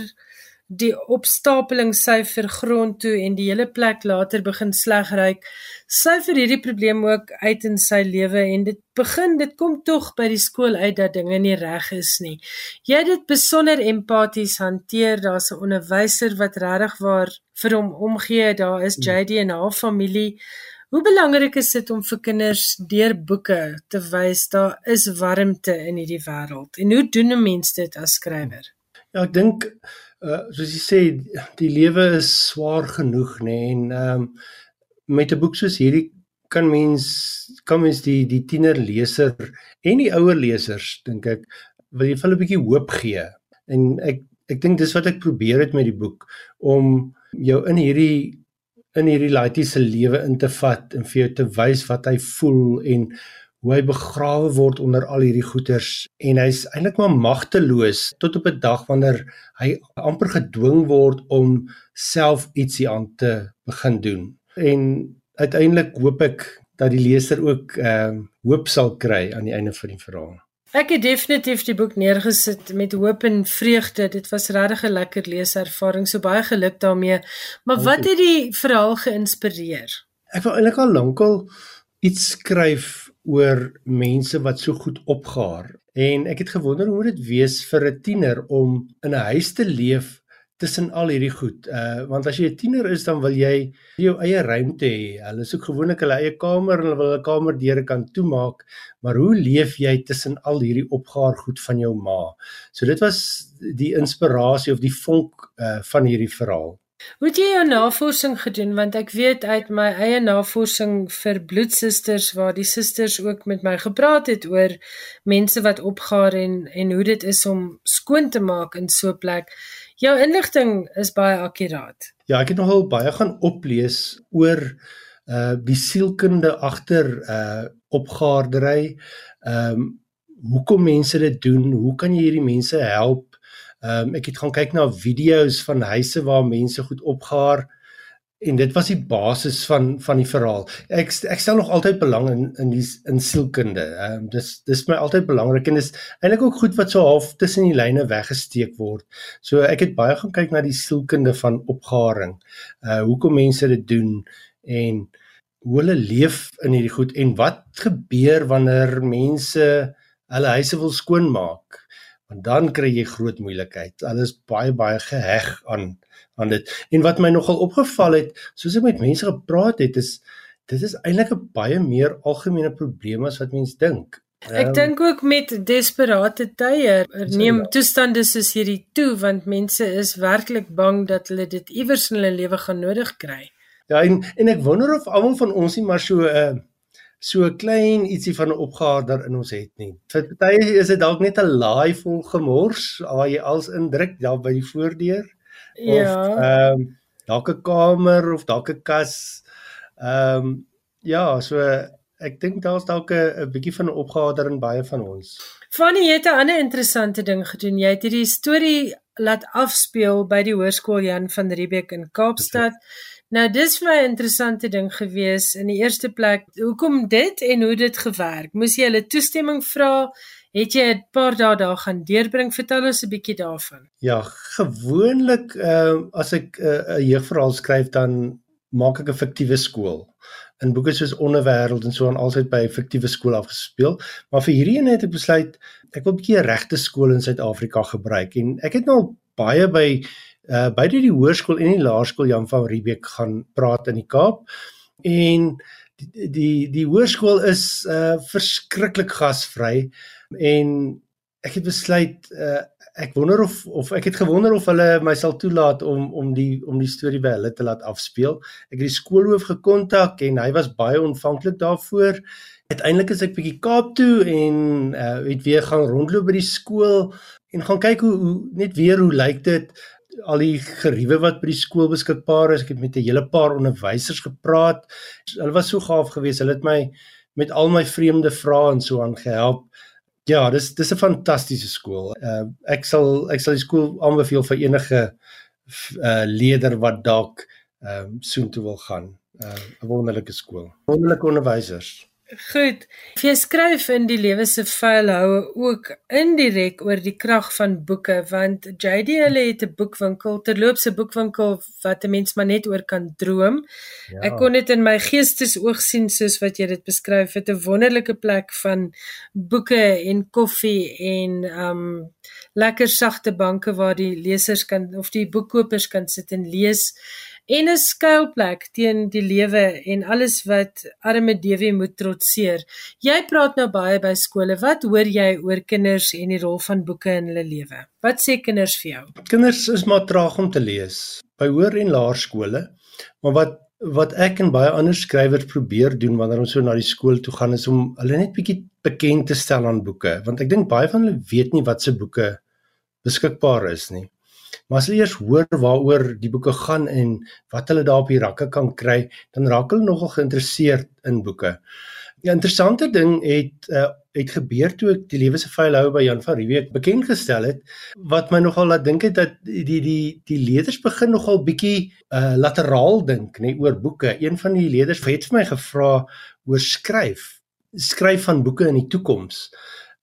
die opstapeling syfer grond toe en die hele plek later begin sleg ryk. Syfer hierdie probleem ook uit in sy lewe en dit begin dit kom tog by die skool uit dat dinge nie reg is nie. Jy het dit besonder empaties hanteer. Daar's 'n onderwyser wat regtig waar vir hom omgee. Daar is JD en haar familie. Hoe belangrik is dit om vir kinders deur boeke te wys daar is warmte in hierdie wêreld? En hoe doen 'n mens dit as skrywer? Ja, ek dink uh soos jy sê die lewe is swaar genoeg nê nee, en ehm um, met 'n boek soos hierdie kan mens kan mens die die tiener leser en die ouer lesers dink ek wil jy vir hulle 'n bietjie hoop gee. En ek ek dink dis wat ek probeer het met die boek om jou in hierdie in hierdie laaitie se lewe in te vat en vir jou te wys wat hy voel en hoe hy begrawe word onder al hierdie goeters en hy's eintlik maar magteloos tot op 'n dag wanneer hy amper gedwing word om self ietsie aan te begin doen. En uiteindelik hoop ek dat die leser ook ehm uh, hoop sal kry aan die einde van die verhaal. Ek het definitief die boek neergesit met hoop en vreugde. Dit was regtig 'n lekker leeservaring. So baie geluk daarmee. Maar wat het die verhaal geïnspireer? Ek wou eintlik al lankal iets skryf oor mense wat so goed opgaar En ek het gewonder hoe moet dit wees vir 'n tiener om in 'n huis te leef tussen al hierdie goed. Uh want as jy 'n tiener is dan wil jy jou eie ruimte hê. Hulle soek gewoonlik hulle eie kamer en hulle wil hulle kamer deure kan toemaak. Maar hoe leef jy tussen al hierdie opgaar goed van jou ma? So dit was die inspirasie of die vonk uh van hierdie verhaal. Hoe het jy jou navorsing gedoen want ek weet uit my eie navorsing vir bloedsusters waar die susters ook met my gepraat het oor mense wat opgaar en en hoe dit is om skoon te maak in so 'n plek. Jou inligting is baie akkuraat. Ja, ek het nogal baie gaan oplees oor uh die sielkunde agter uh opgaardery. Ehm um, hoekom mense dit doen? Hoe kan jy hierdie mense help? Ehm um, ek het gaan kyk na video's van huise waar mense goed opgaar en dit was die basis van van die verhaal. Ek ek stel nog altyd belang in in die in sielkunde. Ehm um, dis dis my altyd belangrik en dis eintlik ook goed wat so half tussen die lyne weggesteek word. So ek het baie gaan kyk na die sielkunde van opgaring. Uh hoekom mense dit doen en hoe hulle leef in hierdie goed en wat gebeur wanneer mense hulle huise wil skoonmaak? Want dan kry jy groot moeilikheid. Hulle is baie baie geheg aan aan dit. En wat my nogal opgeval het, soos ek met mense gepraat het, is dit is eintlik 'n baie meer algemene probleem as wat mense dink. Ek um, dink ook met desperate tye neem toestande soos hierdie toe want mense is werklik bang dat hulle dit iewers in hulle lewe gaan nodig kry. Ja en en ek wonder of almal van ons nie maar so 'n uh, so 'n klein ietsie van 'n opgaarder in ons het nie. Vir party is dit dalk net 'n laai vol gemors waar jy als indruk daar by die voordeur Ja. of ehm um, dalk 'n kamer of dalk 'n kas. Ehm um, ja, so ek dink daar's dalk 'n bietjie van 'n opgader in baie van ons. Fanny het 'n ander interessante ding gedoen. Jy het hierdie storie laat afspeel by die hoërskool Jan van Riebeeck in Kaapstad. Nou dis vir my 'n interessante ding gewees in die eerste plek. Hoekom dit en hoe dit gewerk? Moes jy hulle toestemming vra? Het jy 'n paar dae daar gaan deurbring? Vertel ons 'n bietjie daarvan. Ja, gewoonlik ehm uh, as ek 'n uh, jeugverhaal skryf dan maak ek 'n fiktiewe skool. In boeke soos Onderwêreld en so aan altyd by 'n fiktiewe skool afgespeel, maar vir hierdie een het ek besluit ek wil 'n bietjie regte skool in Suid-Afrika gebruik en ek het nou baie by uh beide die hoërskool en die laerskool Jan van Riebeeck gaan praat in die Kaap en die die, die hoërskool is uh verskriklik gasvry en ek het besluit uh, ek wonder of of ek het gewonder of hulle my sal toelaat om om die om die storie by hulle te laat afspeel. Ek het die skoolhoof gekontak en hy was baie ontvanklik daarvoor. Uiteindelik is ek bietjie Kaap toe en uh het weer gaan rondloop by die skool en gaan kyk hoe, hoe net weer hoe lyk dit al die geriewe wat by die skool beskikbaar is. Ek het met 'n hele paar onderwysers gepraat. Hulle was so gaaf geweest. Hulle het my met al my vreemde vrae en so aan gehelp. Ja, dis dis 'n fantastiese skool. Uh ek sal ek sal die skool aanbeveel vir enige uh leerder wat dalk ehm um, soontoe wil gaan. Uh 'n wonderlike skool. Wonderlike onderwysers. Goed. Jy skryf in die lewe se vuil houe ook indirek oor die krag van boeke want JD hulle het 'n boekwinkel, terloops 'n boekwinkel wat 'n mens maar net oor kan droom. Ja. Ek kon dit in my geestesoog sien soos wat jy dit beskryf het 'n wonderlike plek van boeke en koffie en um lekker sagte banke waar die lesers kan of die boekkopers kan sit en lees en 'n skuilplek teen die lewe en alles wat arme Dewie moet trotseer. Jy praat nou baie by skole. Wat hoor jy oor kinders en die rol van boeke in hulle lewe? Wat sê kinders vir jou? Kinders is maar traag om te lees by hoër en laerskole. Maar wat wat ek en baie ander skrywers probeer doen wanneer ons so na die skool toe gaan is om hulle net bietjie bekend te stel aan boeke, want ek dink baie van hulle weet nie wat se boeke beskikbaar is nie. Maar as hulle eers hoor waaroor die boeke gaan en wat hulle daar op die rakke kan kry, dan raak hulle nogal geïnteresseerd in boeke. 'n Interessante ding het uh, het gebeur toe ek die lewe se vuil hou by Jan van Riebeeck bekend gestel het wat my nogal laat dink het dat die die die leerders begin nogal bietjie uh, lateraal dink nê oor boeke. Een van die leerders het vir my gevra oor skryf, skryf van boeke in die toekoms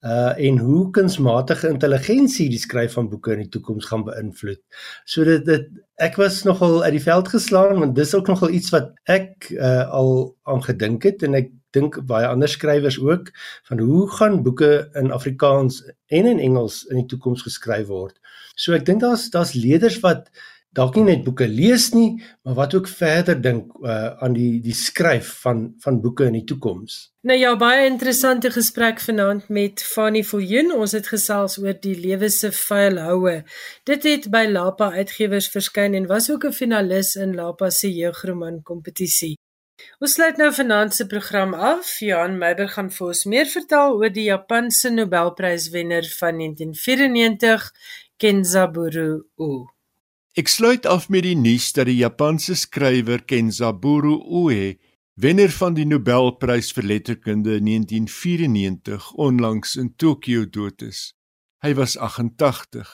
uh en hoe kunsmatige intelligensie die skryf van boeke in die toekoms gaan beïnvloed. So dit dit ek was nogal uit die veld geslaan want dis ook nogal iets wat ek uh al aan gedink het en ek dink baie ander skrywers ook van hoe gaan boeke in Afrikaans en in Engels in die toekoms geskryf word. So ek dink daar's daar's leerders wat dalk nie net boeke lees nie, maar wat ook verder dink uh, aan die die skryf van van boeke in die toekoms. Nou ja, baie interessante gesprek vanaand met Fanny Viljoen. Ons het gesels oor die lewe se vuil houe. Dit het by Lapa Uitgewers verskyn en was ook 'n finalis in Lapa se jeugroman kompetisie. Ons sluit nou vanaand se program af. Johan Meiber gaan vir ons meer vertel oor die Japanse Nobelpryswenner van 1994, Kenzaburo Oe. Ek sluit af met die nuus dat die Japanse skrywer Kenzaburo Oe, wenner van die Nobelprys vir letterkunde in 1994, onlangs in Tokio dood is. Hy was 88.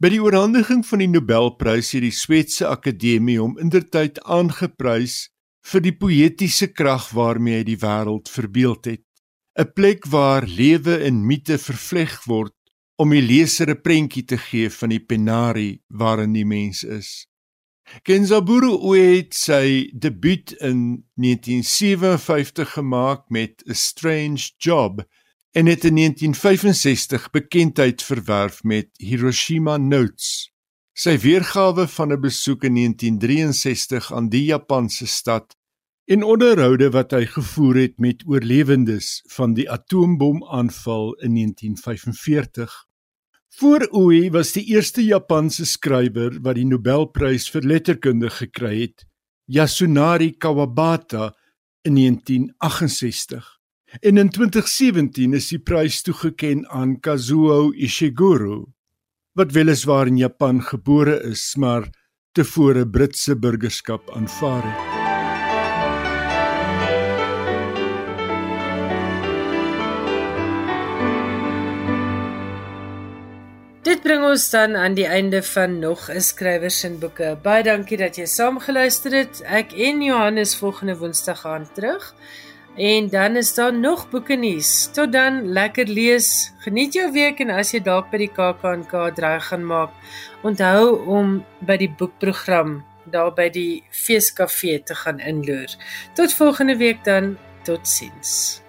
By die oorhandiging van die Nobelprys het die Swetse Akademie hom indertyd aangeprys vir die poëtiese krag waarmee hy die wêreld verbeeld het. 'n Plek waar lewe en mite vervleg word om die leser 'n prentjie te gee van die penarie waarin die mens is. Kenzaburo het sy debuut in 1957 gemaak met A Strange Job en het in 1965 bekendheid verwerf met Hiroshima Notes. Sy weergawe van 'n besoek in 1963 aan die Japanse stad en onderhoude wat hy gevoer het met oorlewendes van die atoombomaanval in 1945 Voor Ooi was die eerste Japanse skrywer wat die Nobelprys vir letterkunde gekry het, Yasunari Kawabata in 1968. En in 2017 is die prys toegekend aan Kazuo Ishiguro, wat weliswaar in Japan gebore is, maar tevore Britse burgerskap aanvaar het. Dit bring ons dan aan die einde van nog 'n skrywers en boeke. Baie dankie dat jy saamgeluister het. Ek en Johannes volgende Woensdag gaan terug. En dan is daar nog boeke nuus. Tot dan, lekker lees. Geniet jou week en as jy dalk by die KAK&K draai gaan maak, onthou om by die boekprogram daar by die feeskafee te gaan inloer. Tot volgende week dan. Totsiens.